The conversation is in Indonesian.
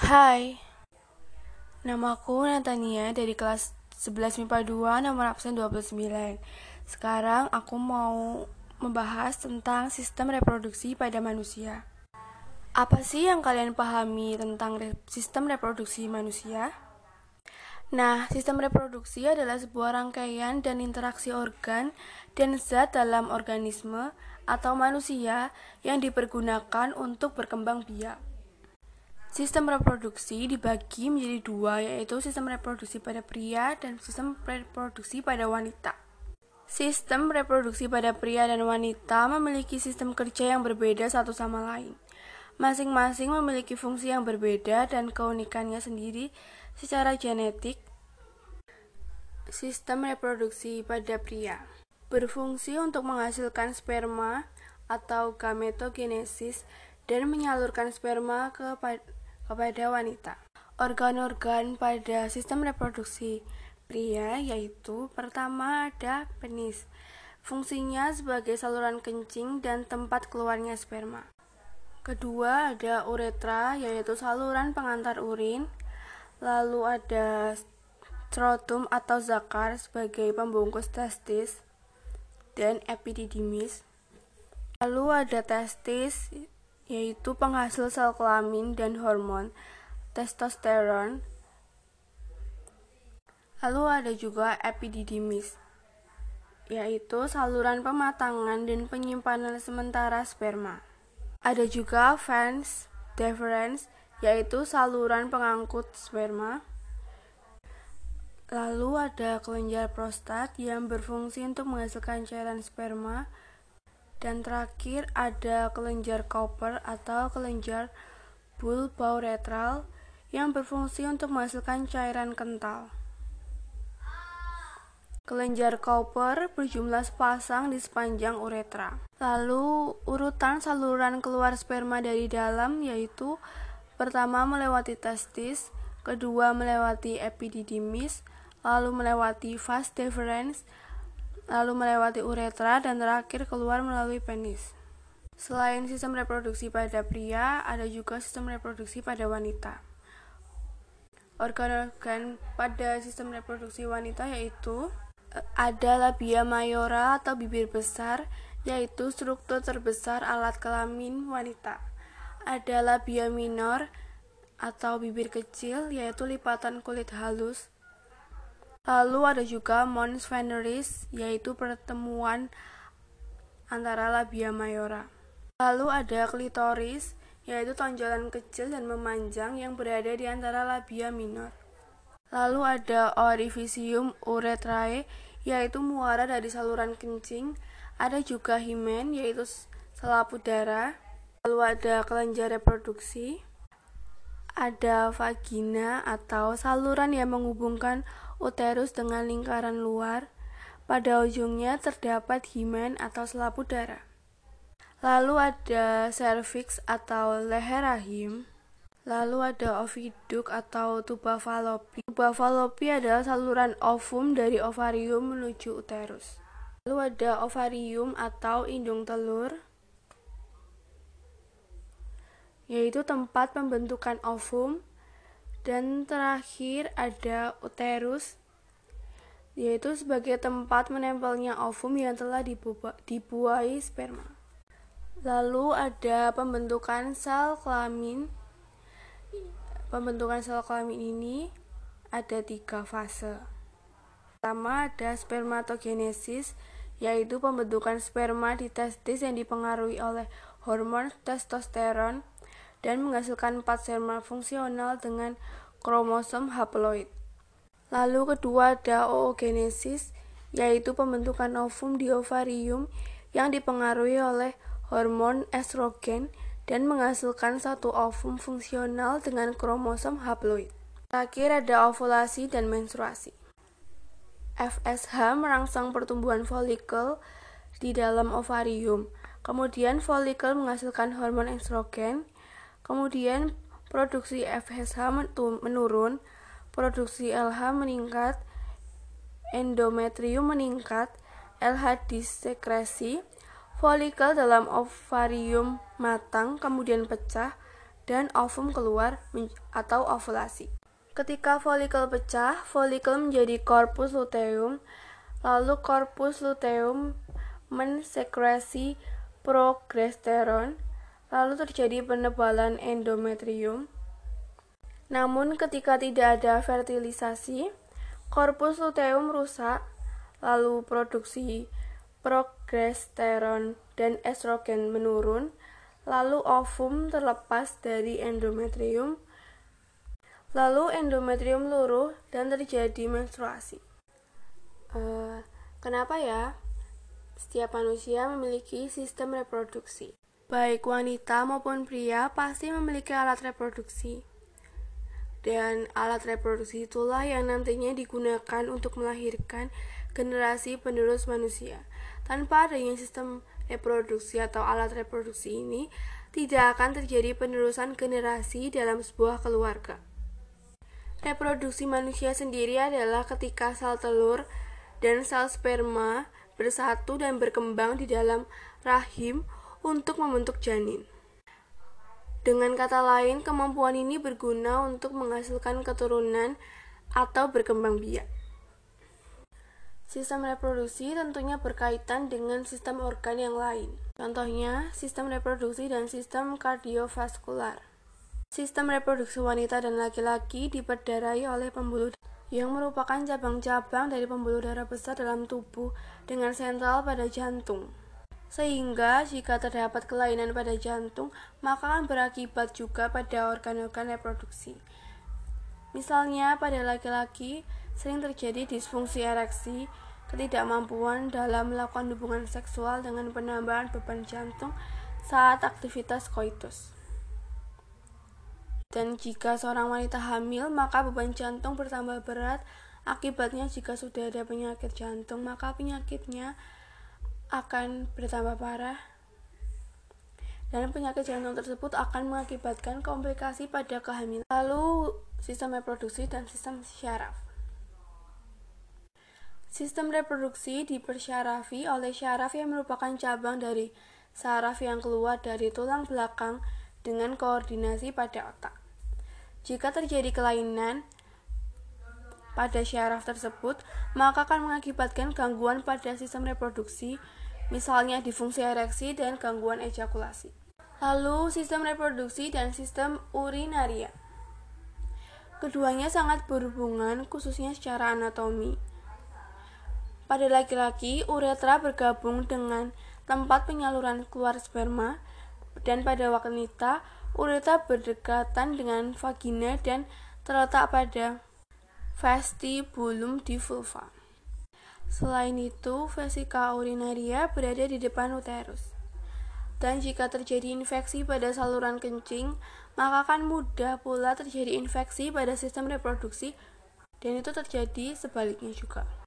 Hai, namaku Natania dari kelas 11 MIPA 2 nomor absen 29 Sekarang aku mau membahas tentang sistem reproduksi pada manusia. Apa sih yang kalian pahami tentang re sistem reproduksi manusia? Nah, sistem reproduksi adalah sebuah rangkaian dan interaksi organ dan zat dalam organisme atau manusia yang dipergunakan untuk berkembang biak Sistem reproduksi dibagi menjadi dua, yaitu sistem reproduksi pada pria dan sistem reproduksi pada wanita. Sistem reproduksi pada pria dan wanita memiliki sistem kerja yang berbeda satu sama lain. Masing-masing memiliki fungsi yang berbeda dan keunikannya sendiri secara genetik. Sistem reproduksi pada pria berfungsi untuk menghasilkan sperma atau gametogenesis dan menyalurkan sperma ke kepada wanita. Organ-organ pada sistem reproduksi pria yaitu pertama ada penis. Fungsinya sebagai saluran kencing dan tempat keluarnya sperma. Kedua ada uretra yaitu saluran pengantar urin. Lalu ada scrotum atau zakar sebagai pembungkus testis dan epididymis. Lalu ada testis yaitu penghasil sel kelamin dan hormon testosteron. Lalu ada juga epididymis, yaitu saluran pematangan dan penyimpanan sementara sperma. Ada juga fans deferens, yaitu saluran pengangkut sperma. Lalu ada kelenjar prostat yang berfungsi untuk menghasilkan cairan sperma dan terakhir ada kelenjar Cooper atau kelenjar bulbouretral yang berfungsi untuk menghasilkan cairan kental. Kelenjar Cooper berjumlah sepasang di sepanjang uretra. Lalu urutan saluran keluar sperma dari dalam yaitu pertama melewati testis, kedua melewati epididymis, lalu melewati vas deferens, lalu melewati uretra, dan terakhir keluar melalui penis. Selain sistem reproduksi pada pria, ada juga sistem reproduksi pada wanita. Organ-organ pada sistem reproduksi wanita yaitu eh, ada labia mayora atau bibir besar, yaitu struktur terbesar alat kelamin wanita. Ada labia minor atau bibir kecil, yaitu lipatan kulit halus Lalu ada juga mons veneris, yaitu pertemuan antara labia mayora. Lalu ada klitoris, yaitu tonjolan kecil dan memanjang yang berada di antara labia minor. Lalu ada orificium urethrae, yaitu muara dari saluran kencing. Ada juga himen, yaitu selaput darah. Lalu ada kelenjar reproduksi. Ada vagina atau saluran yang menghubungkan uterus dengan lingkaran luar. Pada ujungnya terdapat himen atau selaput darah. Lalu ada cervix atau leher rahim. Lalu ada oviduk atau tuba falopi. Tuba falopi adalah saluran ovum dari ovarium menuju uterus. Lalu ada ovarium atau indung telur, yaitu tempat pembentukan ovum dan terakhir ada uterus yaitu sebagai tempat menempelnya ovum yang telah dibuai sperma. Lalu ada pembentukan sel kelamin. Pembentukan sel kelamin ini ada tiga fase. Pertama ada spermatogenesis, yaitu pembentukan sperma di testis yang dipengaruhi oleh hormon testosteron dan menghasilkan empat sperma fungsional dengan kromosom haploid. Lalu kedua ada oogenesis, yaitu pembentukan ovum di ovarium yang dipengaruhi oleh hormon estrogen dan menghasilkan satu ovum fungsional dengan kromosom haploid. Terakhir ada ovulasi dan menstruasi. FSH merangsang pertumbuhan folikel di dalam ovarium. Kemudian folikel menghasilkan hormon estrogen Kemudian produksi FSH menurun, produksi LH meningkat, endometrium meningkat, LH disekresi, folikel dalam ovarium matang kemudian pecah dan ovum keluar atau ovulasi. Ketika folikel pecah, folikel menjadi korpus luteum, lalu korpus luteum mensekresi progesteron, lalu terjadi penebalan endometrium. Namun ketika tidak ada fertilisasi, korpus luteum rusak, lalu produksi progesteron dan estrogen menurun, lalu ovum terlepas dari endometrium, lalu endometrium luruh dan terjadi menstruasi. Uh, kenapa ya? Setiap manusia memiliki sistem reproduksi. Baik wanita maupun pria pasti memiliki alat reproduksi. Dan alat reproduksi itulah yang nantinya digunakan untuk melahirkan generasi penerus manusia. Tanpa adanya sistem reproduksi atau alat reproduksi ini, tidak akan terjadi penerusan generasi dalam sebuah keluarga. Reproduksi manusia sendiri adalah ketika sel telur dan sel sperma bersatu dan berkembang di dalam rahim untuk membentuk janin. Dengan kata lain, kemampuan ini berguna untuk menghasilkan keturunan atau berkembang biak. Sistem reproduksi tentunya berkaitan dengan sistem organ yang lain. Contohnya, sistem reproduksi dan sistem kardiovaskular. Sistem reproduksi wanita dan laki-laki diperdarai oleh pembuluh yang merupakan cabang-cabang dari pembuluh darah besar dalam tubuh dengan sentral pada jantung. Sehingga jika terdapat kelainan pada jantung, maka akan berakibat juga pada organ-organ reproduksi. Misalnya pada laki-laki sering terjadi disfungsi ereksi, ketidakmampuan dalam melakukan hubungan seksual dengan penambahan beban jantung saat aktivitas koitus. Dan jika seorang wanita hamil, maka beban jantung bertambah berat. Akibatnya jika sudah ada penyakit jantung, maka penyakitnya akan bertambah parah dan penyakit jantung tersebut akan mengakibatkan komplikasi pada kehamilan. Lalu, sistem reproduksi dan sistem syaraf. Sistem reproduksi dipersyarafi oleh syaraf yang merupakan cabang dari saraf yang keluar dari tulang belakang dengan koordinasi pada otak. Jika terjadi kelainan pada syaraf tersebut, maka akan mengakibatkan gangguan pada sistem reproduksi misalnya disfungsi ereksi dan gangguan ejakulasi. Lalu sistem reproduksi dan sistem urinaria. Keduanya sangat berhubungan khususnya secara anatomi. Pada laki-laki, uretra bergabung dengan tempat penyaluran keluar sperma dan pada wanita, uretra berdekatan dengan vagina dan terletak pada vestibulum vulva. Selain itu, vesika urinaria berada di depan uterus. Dan jika terjadi infeksi pada saluran kencing, maka akan mudah pula terjadi infeksi pada sistem reproduksi dan itu terjadi sebaliknya juga.